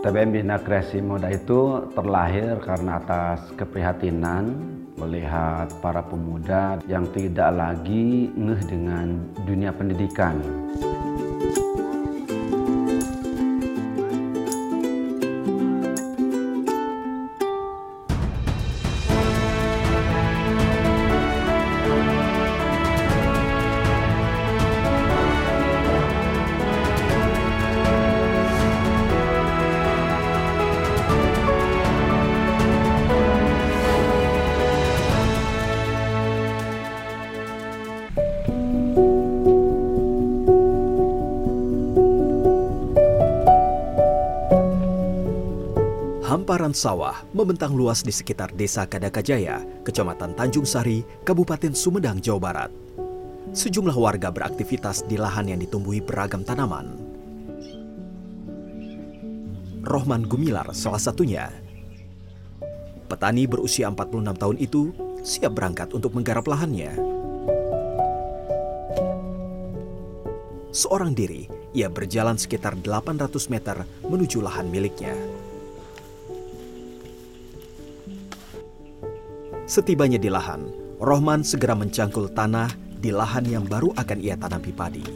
TBM Bina Kreasi Muda itu terlahir karena atas keprihatinan melihat para pemuda yang tidak lagi ngeh dengan dunia pendidikan. Hamparan sawah membentang luas di sekitar Desa Kadakajaya, Kecamatan Tanjung Sari, Kabupaten Sumedang, Jawa Barat. Sejumlah warga beraktivitas di lahan yang ditumbuhi beragam tanaman. Rohman Gumilar salah satunya. Petani berusia 46 tahun itu siap berangkat untuk menggarap lahannya. Seorang diri, ia berjalan sekitar 800 meter menuju lahan miliknya. Setibanya di lahan, Rohman segera mencangkul tanah di lahan yang baru akan ia tanami padi.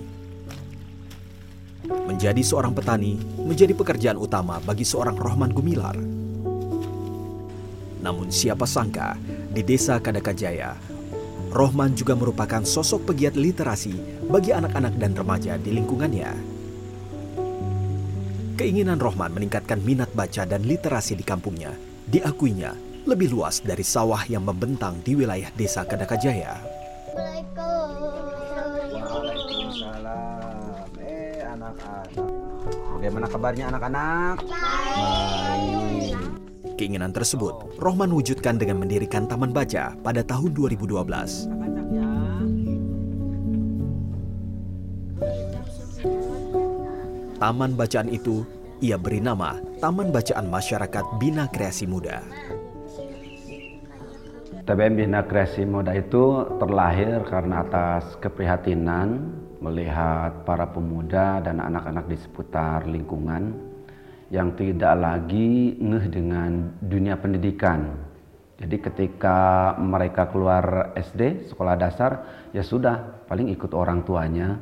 Menjadi seorang petani menjadi pekerjaan utama bagi seorang Rohman Gumilar. Namun siapa sangka di desa Kadakajaya, Rohman juga merupakan sosok pegiat literasi bagi anak-anak dan remaja di lingkungannya. Keinginan Rohman meningkatkan minat baca dan literasi di kampungnya diakuinya lebih luas dari sawah yang membentang di wilayah desa Kadakajaya. Waalaikumsalam. Eh anak-anak. Bagaimana kabarnya anak-anak? Baik. Keinginan tersebut, Rohman wujudkan dengan mendirikan Taman Baca pada tahun 2012. Taman bacaan itu ia beri nama Taman Bacaan Masyarakat Bina Kreasi Muda. TBM Bina Kreasi Muda itu terlahir karena atas keprihatinan melihat para pemuda dan anak-anak di seputar lingkungan yang tidak lagi ngeh dengan dunia pendidikan. Jadi ketika mereka keluar SD, sekolah dasar, ya sudah, paling ikut orang tuanya,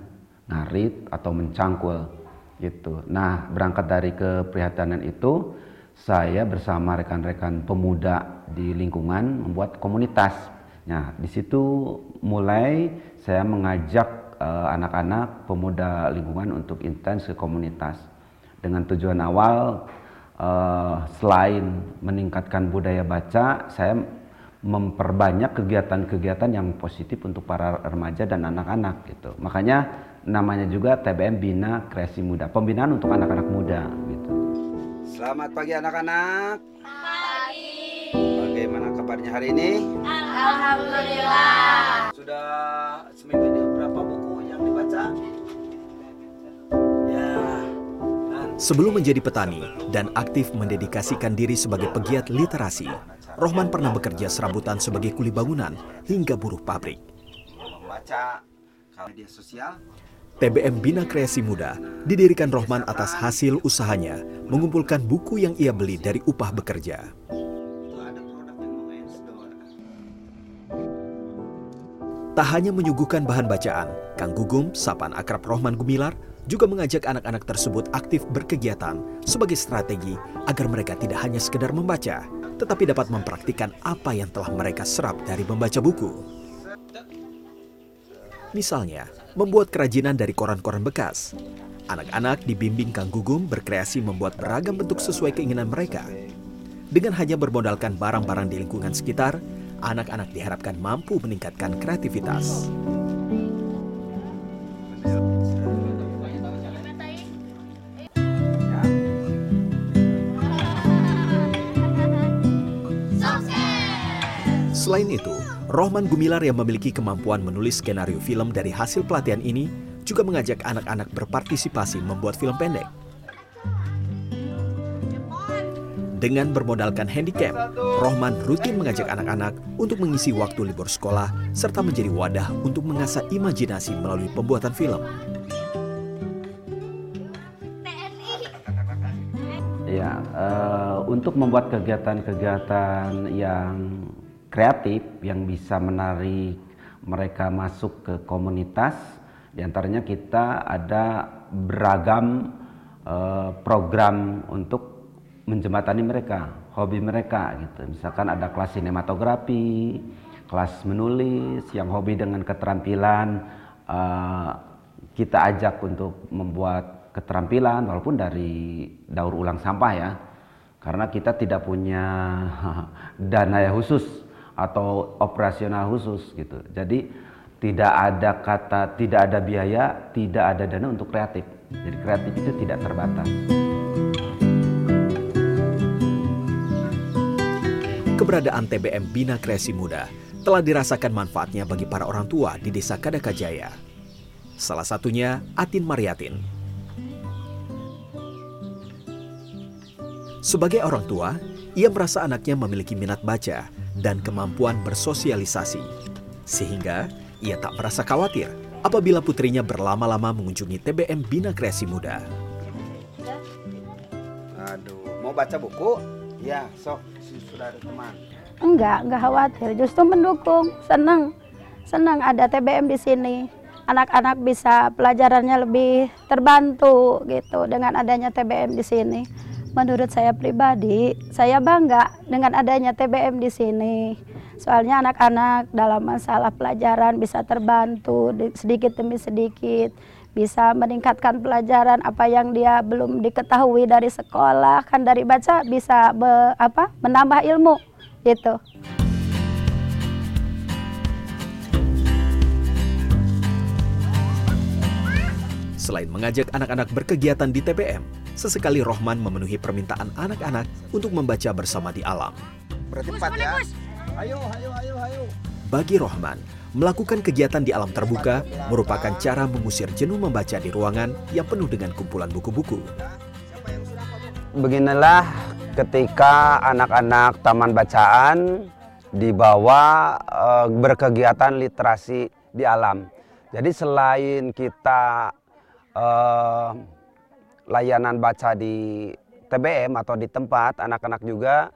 ngarit atau mencangkul gitu. Nah, berangkat dari keprihatinan itu, saya bersama rekan-rekan pemuda di lingkungan membuat komunitas. Nah, di situ mulai saya mengajak anak-anak uh, pemuda lingkungan untuk intens ke komunitas dengan tujuan awal uh, selain meningkatkan budaya baca, saya memperbanyak kegiatan-kegiatan yang positif untuk para remaja dan anak-anak gitu. Makanya namanya juga TBM Bina Kreasi Muda, pembinaan untuk anak-anak muda gitu. Selamat pagi anak-anak. Pagi. Bagaimana kabarnya hari ini? Alhamdulillah. Sudah seminggu ini berapa buku yang dibaca? Ya. Sebelum menjadi petani dan aktif mendedikasikan diri sebagai pegiat literasi, Rohman pernah bekerja serabutan sebagai kuli bangunan hingga buruh pabrik. Membaca media sosial TBM Bina Kreasi Muda didirikan Rohman atas hasil usahanya mengumpulkan buku yang ia beli dari upah bekerja. Tak hanya menyuguhkan bahan bacaan, Kang Gugum, sapaan akrab Rohman Gumilar, juga mengajak anak-anak tersebut aktif berkegiatan sebagai strategi agar mereka tidak hanya sekedar membaca, tetapi dapat mempraktikkan apa yang telah mereka serap dari membaca buku. Misalnya, membuat kerajinan dari koran-koran bekas. Anak-anak dibimbing Kang Gugum berkreasi membuat beragam bentuk sesuai keinginan mereka. Dengan hanya bermodalkan barang-barang di lingkungan sekitar, anak-anak diharapkan mampu meningkatkan kreativitas. Selain itu, Rohman Gumilar yang memiliki kemampuan menulis skenario film dari hasil pelatihan ini juga mengajak anak-anak berpartisipasi membuat film pendek. Dengan bermodalkan handicap, Rohman rutin mengajak anak-anak untuk mengisi waktu libur sekolah serta menjadi wadah untuk mengasah imajinasi melalui pembuatan film. Ya, uh, untuk membuat kegiatan-kegiatan yang kreatif yang bisa menarik mereka masuk ke komunitas, di antaranya kita ada beragam uh, program untuk menjembatani mereka, hobi mereka gitu. Misalkan ada kelas sinematografi, kelas menulis, yang hobi dengan keterampilan uh, kita ajak untuk membuat keterampilan walaupun dari daur ulang sampah ya. Karena kita tidak punya dana yang khusus atau operasional khusus gitu. Jadi tidak ada kata tidak ada biaya tidak ada dana untuk kreatif. Jadi kreatif itu tidak terbatas. Keberadaan TBM Bina Kreasi Muda telah dirasakan manfaatnya bagi para orang tua di desa Kadakajaya. Salah satunya Atin Mariatin, Sebagai orang tua, ia merasa anaknya memiliki minat baca dan kemampuan bersosialisasi. Sehingga ia tak merasa khawatir apabila putrinya berlama-lama mengunjungi TBM Bina Kreasi Muda. Aduh, mau baca buku? Ya, sok, sudah ada teman. Enggak, enggak khawatir, justru mendukung, senang. Senang ada TBM di sini. Anak-anak bisa pelajarannya lebih terbantu gitu dengan adanya TBM di sini menurut saya pribadi, saya bangga dengan adanya TBM di sini. Soalnya anak-anak dalam masalah pelajaran bisa terbantu sedikit demi sedikit, bisa meningkatkan pelajaran apa yang dia belum diketahui dari sekolah, kan dari baca bisa be, apa, menambah ilmu gitu. Selain mengajak anak-anak berkegiatan di TPM, sesekali Rohman memenuhi permintaan anak-anak untuk membaca bersama di alam. Ya. Ayo, ayo, ayo, ayo. Bagi Rohman, melakukan kegiatan di alam terbuka merupakan cara mengusir jenuh membaca di ruangan yang penuh dengan kumpulan buku-buku. Beginilah ketika anak-anak taman bacaan dibawa e, berkegiatan literasi di alam. Jadi selain kita uh, layanan baca di TBM atau di tempat anak-anak juga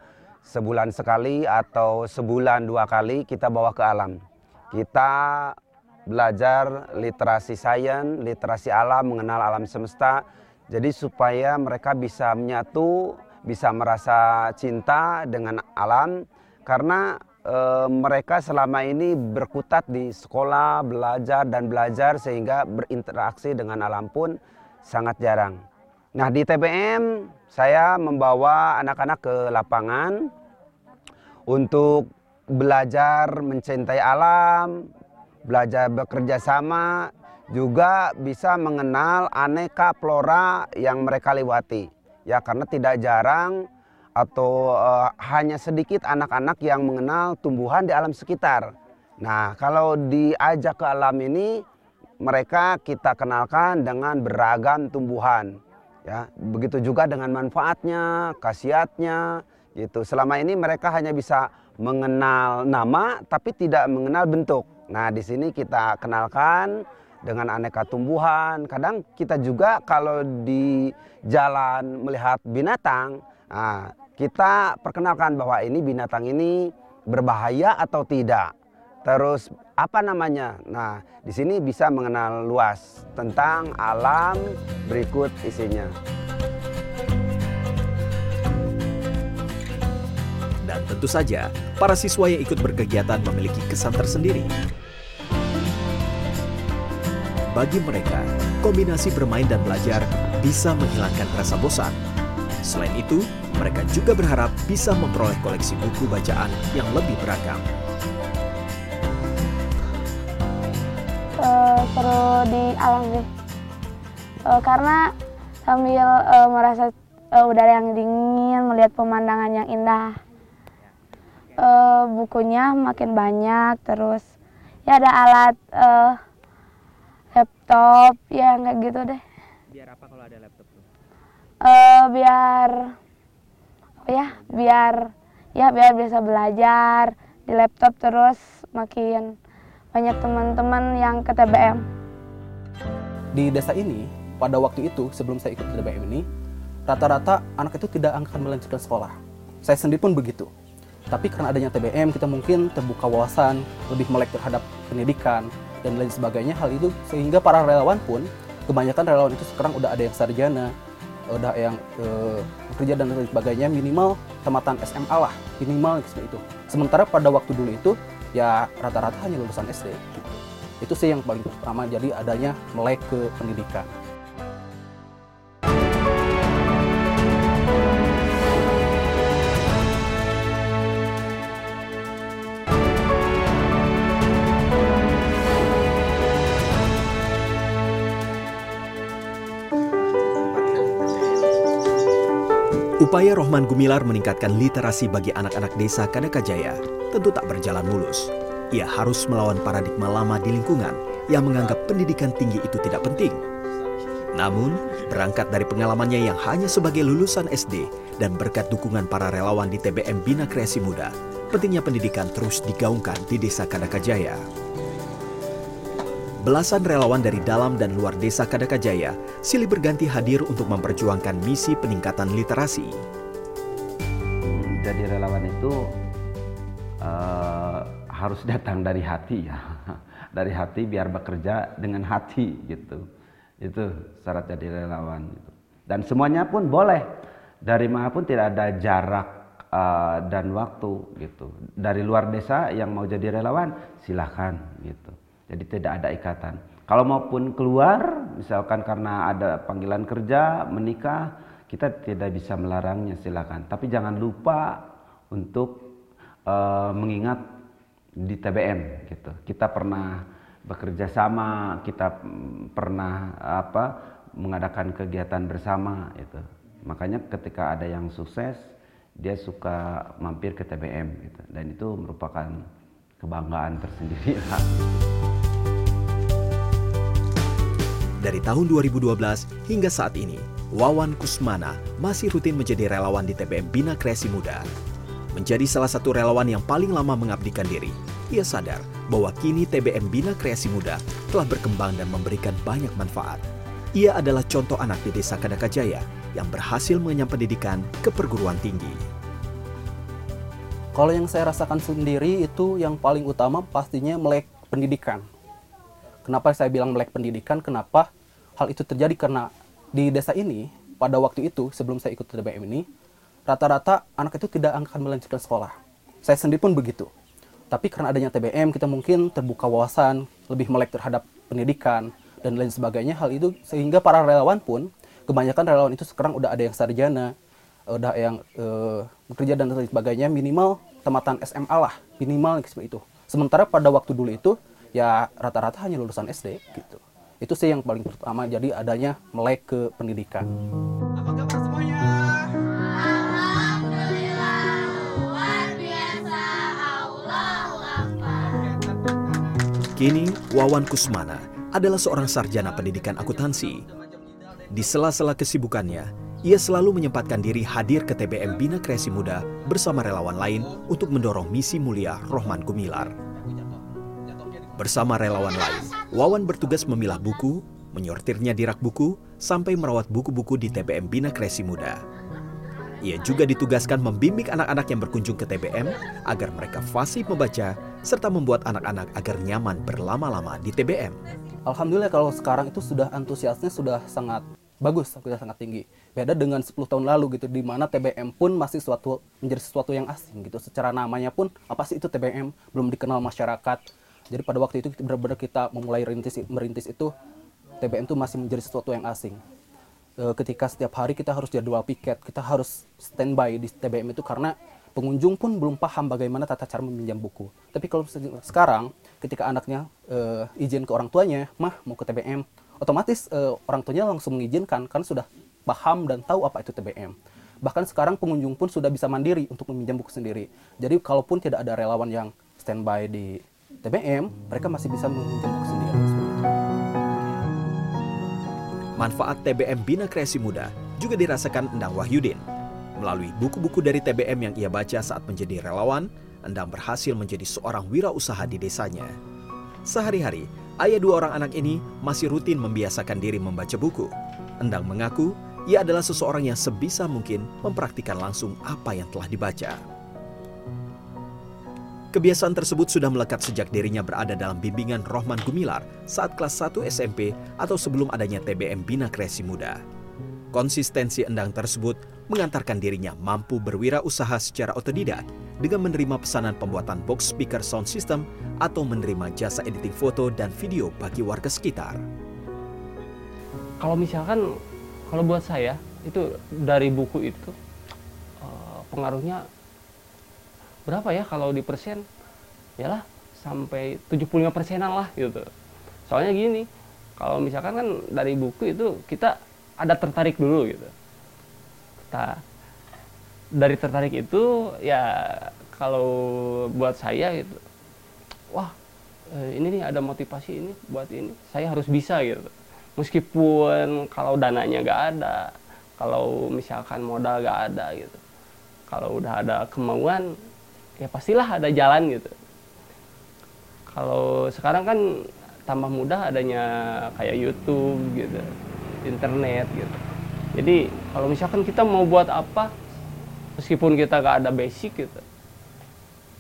sebulan sekali atau sebulan dua kali kita bawa ke alam. Kita belajar literasi sains, literasi alam, mengenal alam semesta. Jadi supaya mereka bisa menyatu, bisa merasa cinta dengan alam karena e, mereka selama ini berkutat di sekolah, belajar dan belajar sehingga berinteraksi dengan alam pun sangat jarang. Nah di TPM saya membawa anak-anak ke lapangan untuk belajar mencintai alam, belajar bekerja sama, juga bisa mengenal aneka flora yang mereka lewati. Ya karena tidak jarang atau uh, hanya sedikit anak-anak yang mengenal tumbuhan di alam sekitar. Nah, kalau diajak ke alam ini, mereka kita kenalkan dengan beragam tumbuhan. Ya, begitu juga dengan manfaatnya, khasiatnya, gitu. Selama ini mereka hanya bisa mengenal nama, tapi tidak mengenal bentuk. Nah, di sini kita kenalkan dengan aneka tumbuhan. Kadang kita juga kalau di jalan melihat binatang, nah, kita perkenalkan bahwa ini binatang ini berbahaya atau tidak. Terus apa namanya? Nah, di sini bisa mengenal luas tentang alam berikut isinya. Dan tentu saja, para siswa yang ikut berkegiatan memiliki kesan tersendiri. Bagi mereka, kombinasi bermain dan belajar bisa menghilangkan rasa bosan. Selain itu, mereka juga berharap bisa memperoleh koleksi buku bacaan yang lebih beragam. Uh, seru di alam sih, uh, karena sambil uh, merasa uh, udara yang dingin, melihat pemandangan yang indah. Uh, bukunya makin banyak, terus ya ada alat uh, laptop, ya nggak gitu deh. Biar apa kalau ada laptop tuh? Uh, biar ya biar ya biar bisa belajar di laptop terus makin banyak teman-teman yang ke TBM. Di desa ini pada waktu itu sebelum saya ikut TBM ini rata-rata anak itu tidak akan melanjutkan sekolah. Saya sendiri pun begitu. Tapi karena adanya TBM, kita mungkin terbuka wawasan, lebih melek terhadap pendidikan, dan lain sebagainya. Hal itu sehingga para relawan pun, kebanyakan relawan itu sekarang udah ada yang sarjana, udah yang eh, bekerja dan lain sebagainya, minimal tamatan SMA lah, minimal seperti itu. Sementara pada waktu dulu itu, ya rata-rata hanya lulusan SD. Gitu. Itu sih yang paling pertama, jadi adanya melek ke pendidikan. Upaya Rohman Gumilar meningkatkan literasi bagi anak-anak desa Kadakajaya tentu tak berjalan mulus. Ia harus melawan paradigma lama di lingkungan yang menganggap pendidikan tinggi itu tidak penting. Namun, berangkat dari pengalamannya yang hanya sebagai lulusan SD dan berkat dukungan para relawan di TBM Bina Kreasi Muda, pentingnya pendidikan terus digaungkan di desa Kadakajaya. Belasan relawan dari dalam dan luar desa Kadakajaya silih berganti hadir untuk memperjuangkan misi peningkatan literasi. Jadi relawan itu uh, harus datang dari hati ya, dari hati biar bekerja dengan hati gitu. Itu syarat jadi relawan. Gitu. Dan semuanya pun boleh dari mana pun tidak ada jarak uh, dan waktu gitu. Dari luar desa yang mau jadi relawan silahkan gitu jadi tidak ada ikatan. Kalau maupun keluar, misalkan karena ada panggilan kerja, menikah, kita tidak bisa melarangnya silakan. Tapi jangan lupa untuk uh, mengingat di TBM gitu. Kita pernah bekerja sama, kita pernah apa mengadakan kegiatan bersama itu. Makanya ketika ada yang sukses, dia suka mampir ke TBM gitu. Dan itu merupakan kebanggaan tersendiri. Dari tahun 2012 hingga saat ini, Wawan Kusmana masih rutin menjadi relawan di TBM Bina Kreasi Muda. Menjadi salah satu relawan yang paling lama mengabdikan diri, ia sadar bahwa kini TBM Bina Kreasi Muda telah berkembang dan memberikan banyak manfaat. Ia adalah contoh anak di desa Kadakajaya yang berhasil mengenyam pendidikan ke perguruan tinggi. Kalau yang saya rasakan sendiri itu yang paling utama pastinya melek pendidikan. Kenapa saya bilang melek pendidikan? Kenapa hal itu terjadi karena di desa ini pada waktu itu sebelum saya ikut TBM ini rata-rata anak itu tidak akan melanjutkan sekolah. Saya sendiri pun begitu. Tapi karena adanya TBM kita mungkin terbuka wawasan, lebih melek terhadap pendidikan dan lain sebagainya hal itu sehingga para relawan pun kebanyakan relawan itu sekarang udah ada yang sarjana, udah yang uh, bekerja dan lain sebagainya minimal tamatan SMA lah, minimal seperti itu. Sementara pada waktu dulu itu ya rata-rata hanya lulusan SD gitu. Itu sih yang paling pertama, jadi adanya melek ke pendidikan. Apa Kini, Wawan Kusmana adalah seorang sarjana pendidikan akuntansi. Di sela-sela kesibukannya, ia selalu menyempatkan diri hadir ke TBM Bina Kreasi Muda bersama relawan lain untuk mendorong misi mulia Rohman Gumilar. Bersama relawan lain, Wawan bertugas memilah buku, menyortirnya di rak buku, sampai merawat buku-buku di TBM Bina Kresi Muda. Ia juga ditugaskan membimbing anak-anak yang berkunjung ke TBM agar mereka fasih membaca serta membuat anak-anak agar nyaman berlama-lama di TBM. Alhamdulillah kalau sekarang itu sudah antusiasnya sudah sangat bagus, sudah sangat tinggi. Beda dengan 10 tahun lalu gitu, di mana TBM pun masih suatu menjadi sesuatu yang asing gitu. Secara namanya pun apa sih itu TBM belum dikenal masyarakat jadi pada waktu itu benar-benar kita memulai merintis, itu TBM itu masih menjadi sesuatu yang asing. E, ketika setiap hari kita harus jadwal piket, kita harus standby di TBM itu karena pengunjung pun belum paham bagaimana tata cara meminjam buku. Tapi kalau sekarang ketika anaknya e, izin ke orang tuanya, mah mau ke TBM, otomatis e, orang tuanya langsung mengizinkan karena sudah paham dan tahu apa itu TBM. Bahkan sekarang pengunjung pun sudah bisa mandiri untuk meminjam buku sendiri. Jadi kalaupun tidak ada relawan yang standby di TBM, mereka masih bisa meminjam buku sendiri. Manfaat TBM Bina Kreasi Muda juga dirasakan Endang Wahyudin. Melalui buku-buku dari TBM yang ia baca saat menjadi relawan, Endang berhasil menjadi seorang wirausaha di desanya. Sehari-hari, ayah dua orang anak ini masih rutin membiasakan diri membaca buku. Endang mengaku Ia adalah seseorang yang sebisa mungkin mempraktikkan langsung apa yang telah dibaca. Kebiasaan tersebut sudah melekat sejak dirinya berada dalam bimbingan Rohman Gumilar saat kelas 1 SMP atau sebelum adanya TBM Bina Kreasi Muda. Konsistensi Endang tersebut mengantarkan dirinya mampu berwirausaha secara otodidak dengan menerima pesanan pembuatan box speaker sound system atau menerima jasa editing foto dan video bagi warga sekitar. Kalau misalkan, kalau buat saya itu dari buku itu eh, pengaruhnya berapa ya kalau di persen? Ya lah sampai 75 persenan lah gitu. Soalnya gini kalau misalkan kan dari buku itu kita ada tertarik dulu gitu. Kita dari tertarik itu ya kalau buat saya gitu wah eh, ini nih ada motivasi ini buat ini saya harus bisa gitu. Meskipun kalau dananya nggak ada kalau misalkan modal nggak ada gitu. Kalau udah ada kemauan ya pastilah ada jalan gitu. Kalau sekarang kan tambah mudah adanya kayak YouTube gitu internet gitu. Jadi kalau misalkan kita mau buat apa meskipun kita gak ada basic gitu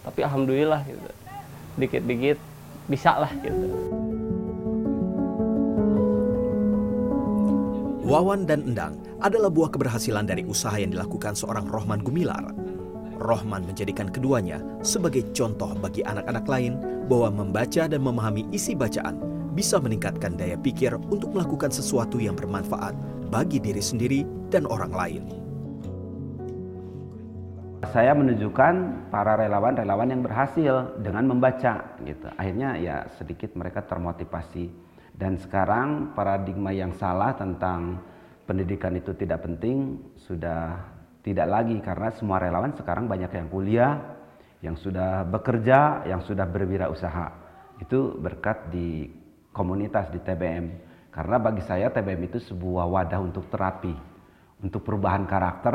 tapi alhamdulillah gitu dikit-dikit bisa lah gitu. Wawan dan Endang adalah buah keberhasilan dari usaha yang dilakukan seorang Rohman Gumilar Rohman menjadikan keduanya sebagai contoh bagi anak-anak lain bahwa membaca dan memahami isi bacaan bisa meningkatkan daya pikir untuk melakukan sesuatu yang bermanfaat bagi diri sendiri dan orang lain. Saya menunjukkan para relawan-relawan yang berhasil dengan membaca gitu. Akhirnya ya sedikit mereka termotivasi. Dan sekarang paradigma yang salah tentang pendidikan itu tidak penting sudah tidak lagi karena semua relawan sekarang banyak yang kuliah, yang sudah bekerja, yang sudah berwirausaha. Itu berkat di komunitas di TBM. Karena bagi saya TBM itu sebuah wadah untuk terapi, untuk perubahan karakter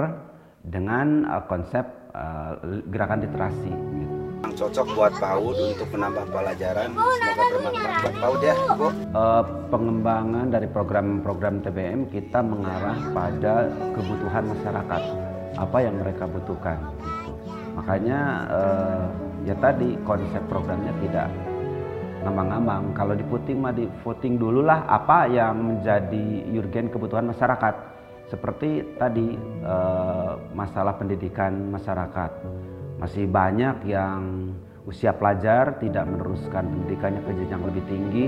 dengan uh, konsep uh, gerakan literasi. Gitu. Yang cocok buat PAUD untuk menambah pelajaran, semoga bermanfaat buat PAUD ya, Bu. Uh, pengembangan dari program-program TBM kita mengarah pada kebutuhan masyarakat apa yang mereka butuhkan. Gitu. Makanya eh, ya tadi konsep programnya tidak ngambang-ngambang. Kalau di voting mah di voting dulu lah apa yang menjadi urgen kebutuhan masyarakat. Seperti tadi eh, masalah pendidikan masyarakat. Masih banyak yang usia pelajar tidak meneruskan pendidikannya ke jenjang lebih tinggi.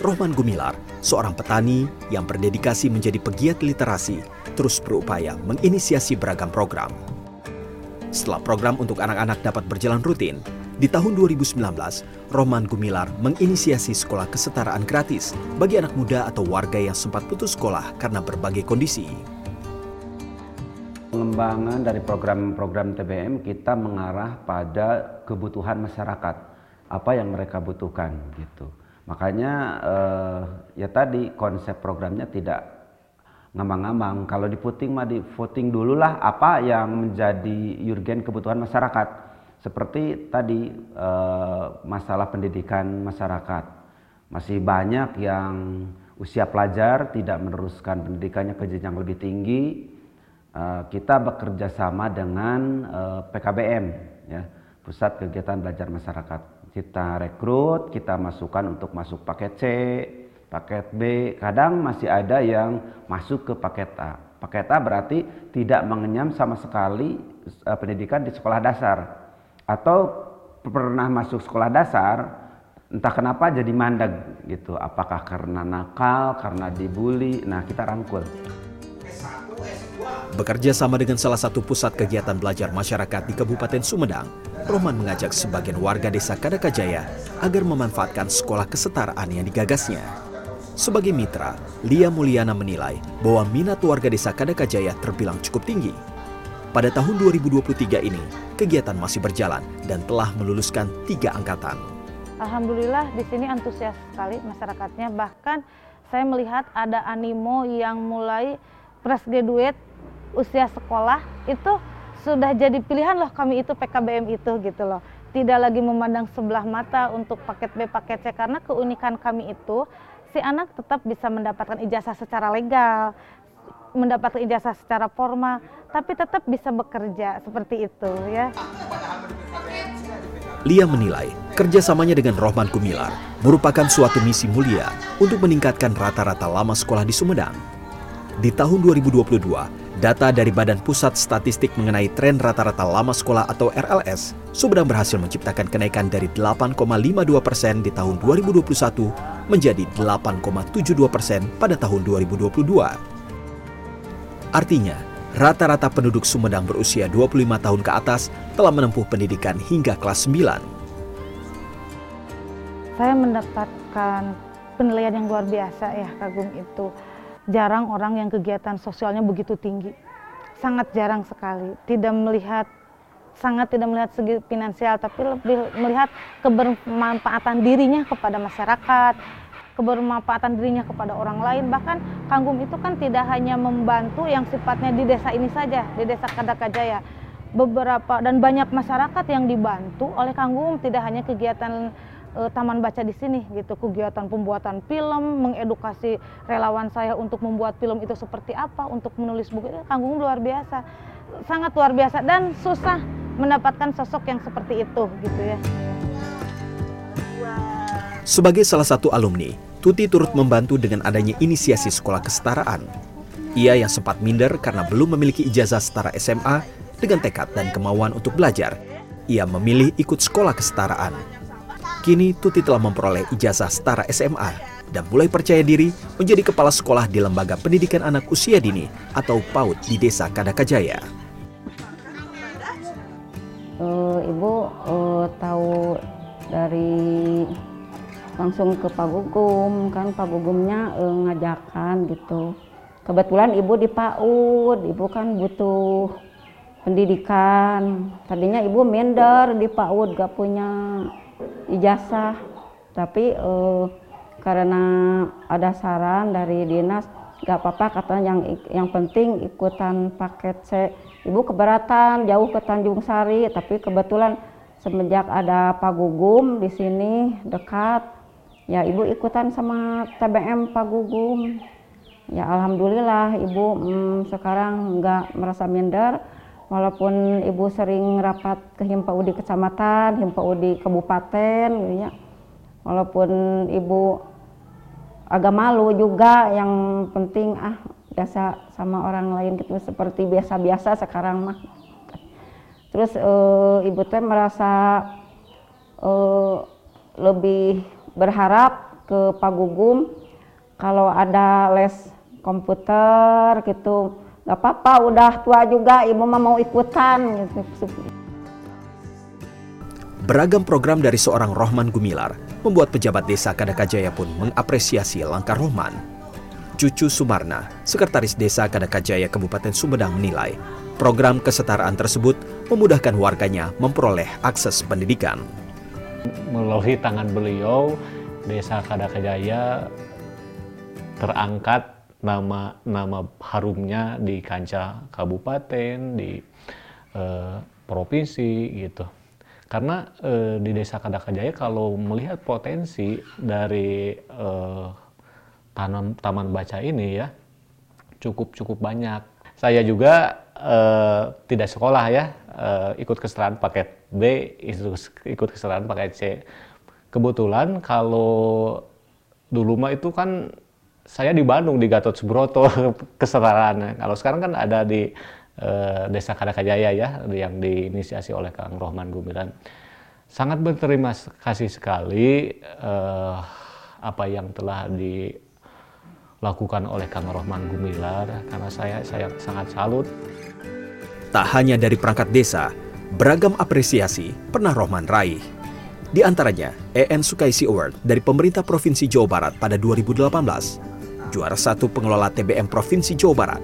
Rohman Gumilar, seorang petani yang berdedikasi menjadi pegiat literasi, terus berupaya menginisiasi beragam program. Setelah program untuk anak-anak dapat berjalan rutin, di tahun 2019, Rohman Gumilar menginisiasi sekolah kesetaraan gratis bagi anak muda atau warga yang sempat putus sekolah karena berbagai kondisi. Pengembangan dari program-program TBM kita mengarah pada kebutuhan masyarakat apa yang mereka butuhkan gitu. Makanya eh, ya tadi konsep programnya tidak ngambang-ngambang. Kalau di voting mah di voting dulu lah apa yang menjadi urgen kebutuhan masyarakat. Seperti tadi eh, masalah pendidikan masyarakat. Masih banyak yang usia pelajar tidak meneruskan pendidikannya ke jenjang lebih tinggi. Eh, kita bekerja sama dengan eh, PKBM ya, Pusat Kegiatan Belajar Masyarakat kita rekrut, kita masukkan untuk masuk paket C, paket B. Kadang masih ada yang masuk ke paket A. Paket A berarti tidak mengenyam sama sekali uh, pendidikan di sekolah dasar. Atau pernah masuk sekolah dasar, entah kenapa jadi mandek gitu. Apakah karena nakal, karena dibully. Nah, kita rangkul. Bekerja sama dengan salah satu pusat kegiatan belajar masyarakat di Kabupaten Sumedang, Roman mengajak sebagian warga desa Kadakajaya agar memanfaatkan sekolah kesetaraan yang digagasnya. Sebagai mitra, Lia Mulyana menilai bahwa minat warga desa Kadakajaya terbilang cukup tinggi. Pada tahun 2023 ini, kegiatan masih berjalan dan telah meluluskan tiga angkatan. Alhamdulillah di sini antusias sekali masyarakatnya. Bahkan saya melihat ada animo yang mulai fresh graduate usia sekolah itu sudah jadi pilihan loh kami itu PKBM itu gitu loh. Tidak lagi memandang sebelah mata untuk paket B, paket C karena keunikan kami itu si anak tetap bisa mendapatkan ijazah secara legal, mendapatkan ijazah secara formal, tapi tetap bisa bekerja seperti itu ya. Lia menilai kerjasamanya dengan Rohman Kumilar merupakan suatu misi mulia untuk meningkatkan rata-rata lama sekolah di Sumedang. Di tahun 2022, Data dari Badan Pusat Statistik mengenai tren rata-rata lama sekolah atau RLS, Sumedang berhasil menciptakan kenaikan dari 8,52 persen di tahun 2021 menjadi 8,72 persen pada tahun 2022. Artinya, rata-rata penduduk Sumedang berusia 25 tahun ke atas telah menempuh pendidikan hingga kelas 9. Saya mendapatkan penilaian yang luar biasa ya kagum itu jarang orang yang kegiatan sosialnya begitu tinggi. Sangat jarang sekali. Tidak melihat sangat tidak melihat segi finansial tapi lebih melihat kebermanfaatan dirinya kepada masyarakat, kebermanfaatan dirinya kepada orang lain. Bahkan Kanggum itu kan tidak hanya membantu yang sifatnya di desa ini saja, di desa Kadakajaya. Beberapa dan banyak masyarakat yang dibantu oleh Kanggum tidak hanya kegiatan uh, taman baca di sini gitu. Kegiatan pembuatan film mengedukasi relawan saya untuk membuat film itu seperti apa untuk menulis buku itu kanggung luar biasa. Sangat luar biasa dan susah mendapatkan sosok yang seperti itu gitu ya. Sebagai salah satu alumni Tuti turut membantu dengan adanya inisiasi sekolah kesetaraan. Ia yang sempat minder karena belum memiliki ijazah setara SMA dengan tekad dan kemauan untuk belajar. Ia memilih ikut sekolah kesetaraan Kini Tuti telah memperoleh ijazah setara SMA dan mulai percaya diri menjadi kepala sekolah di Lembaga Pendidikan Anak Usia Dini atau PAUD di Desa Kadakajaya. Uh, Ibu uh, tahu dari langsung ke Pak Gugum kan Pak Gugumnya uh, ngajakan gitu. Kebetulan Ibu di PAUD, Ibu kan butuh pendidikan. Tadinya Ibu minder di PAUD gak punya ijazah. Tapi uh, karena ada saran dari dinas gak apa-apa katanya yang yang penting ikutan paket C. Ibu keberatan jauh ke Tanjung Sari tapi kebetulan semenjak ada Pak Gugum di sini dekat ya ibu ikutan sama TBM Pak Gugum. Ya alhamdulillah ibu hmm, sekarang nggak merasa minder walaupun ibu sering rapat ke Himpa Udi kecamatan, Himpa Udi kabupaten gitu ya. Walaupun ibu agak malu juga yang penting ah biasa sama orang lain gitu seperti biasa-biasa sekarang mah. Terus e, ibu teh merasa e, lebih berharap ke Pak Gugum kalau ada les komputer gitu Gak apa-apa, udah tua juga, ibu mah mau ikutan. Beragam program dari seorang Rohman Gumilar membuat pejabat desa Kadakajaya pun mengapresiasi langkah Rohman. Cucu Sumarna, Sekretaris Desa Kadakajaya Kabupaten Sumedang menilai program kesetaraan tersebut memudahkan warganya memperoleh akses pendidikan. Melalui tangan beliau, Desa Kadakajaya terangkat nama nama harumnya di kancah kabupaten di eh, provinsi gitu. Karena eh, di desa Kadakajaya kalau melihat potensi dari eh, tanam taman baca ini ya cukup cukup banyak. Saya juga eh, tidak sekolah ya eh, ikut kesetaraan paket B ikut kesetaraan paket C. Kebetulan kalau dulu mah itu kan saya di Bandung di Gatot Subroto kesetaraan. Kalau sekarang kan ada di uh, Desa Kadakajaya ya yang diinisiasi oleh Kang Rohman Gumilan. Sangat berterima kasih sekali uh, apa yang telah dilakukan oleh Kang Rohman Gumilar karena saya saya sangat salut. Tak hanya dari perangkat desa, beragam apresiasi pernah Rohman raih. Di antaranya, EN Sukaisi Award dari pemerintah Provinsi Jawa Barat pada 2018, juara satu pengelola TBM Provinsi Jawa Barat,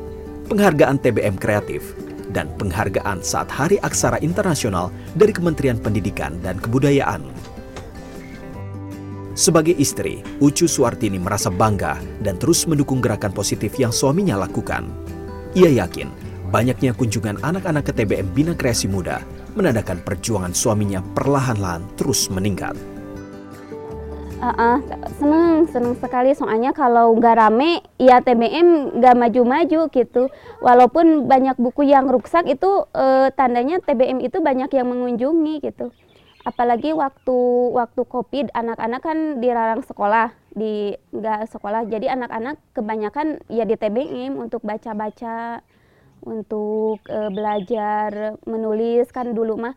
penghargaan TBM Kreatif, dan penghargaan saat Hari Aksara Internasional dari Kementerian Pendidikan dan Kebudayaan. Sebagai istri, Ucu Suartini merasa bangga dan terus mendukung gerakan positif yang suaminya lakukan. Ia yakin banyaknya kunjungan anak-anak ke TBM Bina Kreasi Muda menandakan perjuangan suaminya perlahan-lahan terus meningkat. Uh, uh, seneng seneng sekali. Soalnya kalau nggak rame ya TBM nggak maju-maju gitu. Walaupun banyak buku yang rusak itu uh, tandanya TBM itu banyak yang mengunjungi gitu. Apalagi waktu waktu covid anak-anak kan dilarang sekolah di nggak sekolah. Jadi anak-anak kebanyakan ya di TBM untuk baca-baca untuk uh, belajar menulis. Kan dulu mah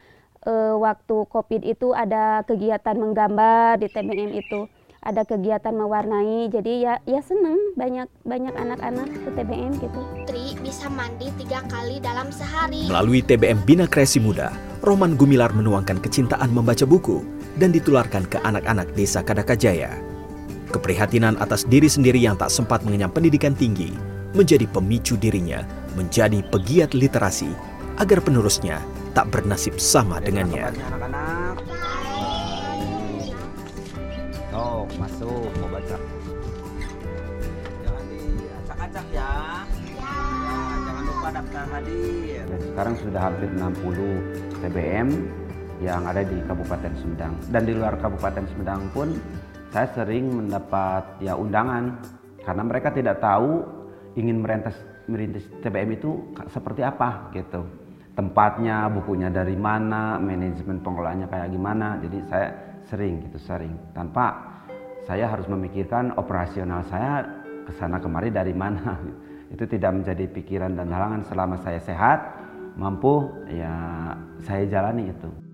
uh, waktu COVID itu ada kegiatan menggambar di TBM itu ada kegiatan mewarnai jadi ya ya seneng banyak banyak anak-anak ke TBM gitu. Tri bisa mandi tiga kali dalam sehari. Melalui TBM Bina Kreasi Muda, Roman Gumilar menuangkan kecintaan membaca buku dan ditularkan ke anak-anak desa Kadakajaya. Keprihatinan atas diri sendiri yang tak sempat mengenyam pendidikan tinggi menjadi pemicu dirinya menjadi pegiat literasi agar penerusnya tak bernasib sama dengannya. Oh, masuk, mau baca. Jangan diacak-acak ya. Ya, jangan lupa daftar hadir. Sekarang sudah hampir 60 TBM yang ada di Kabupaten Sumedang. Dan di luar Kabupaten Sumedang pun saya sering mendapat ya undangan karena mereka tidak tahu ingin merintis merintis TBM itu seperti apa gitu tempatnya, bukunya dari mana, manajemen pengelolaannya kayak gimana. Jadi saya sering gitu, sering. Tanpa saya harus memikirkan operasional saya ke sana kemari dari mana. Itu tidak menjadi pikiran dan halangan selama saya sehat, mampu ya saya jalani itu.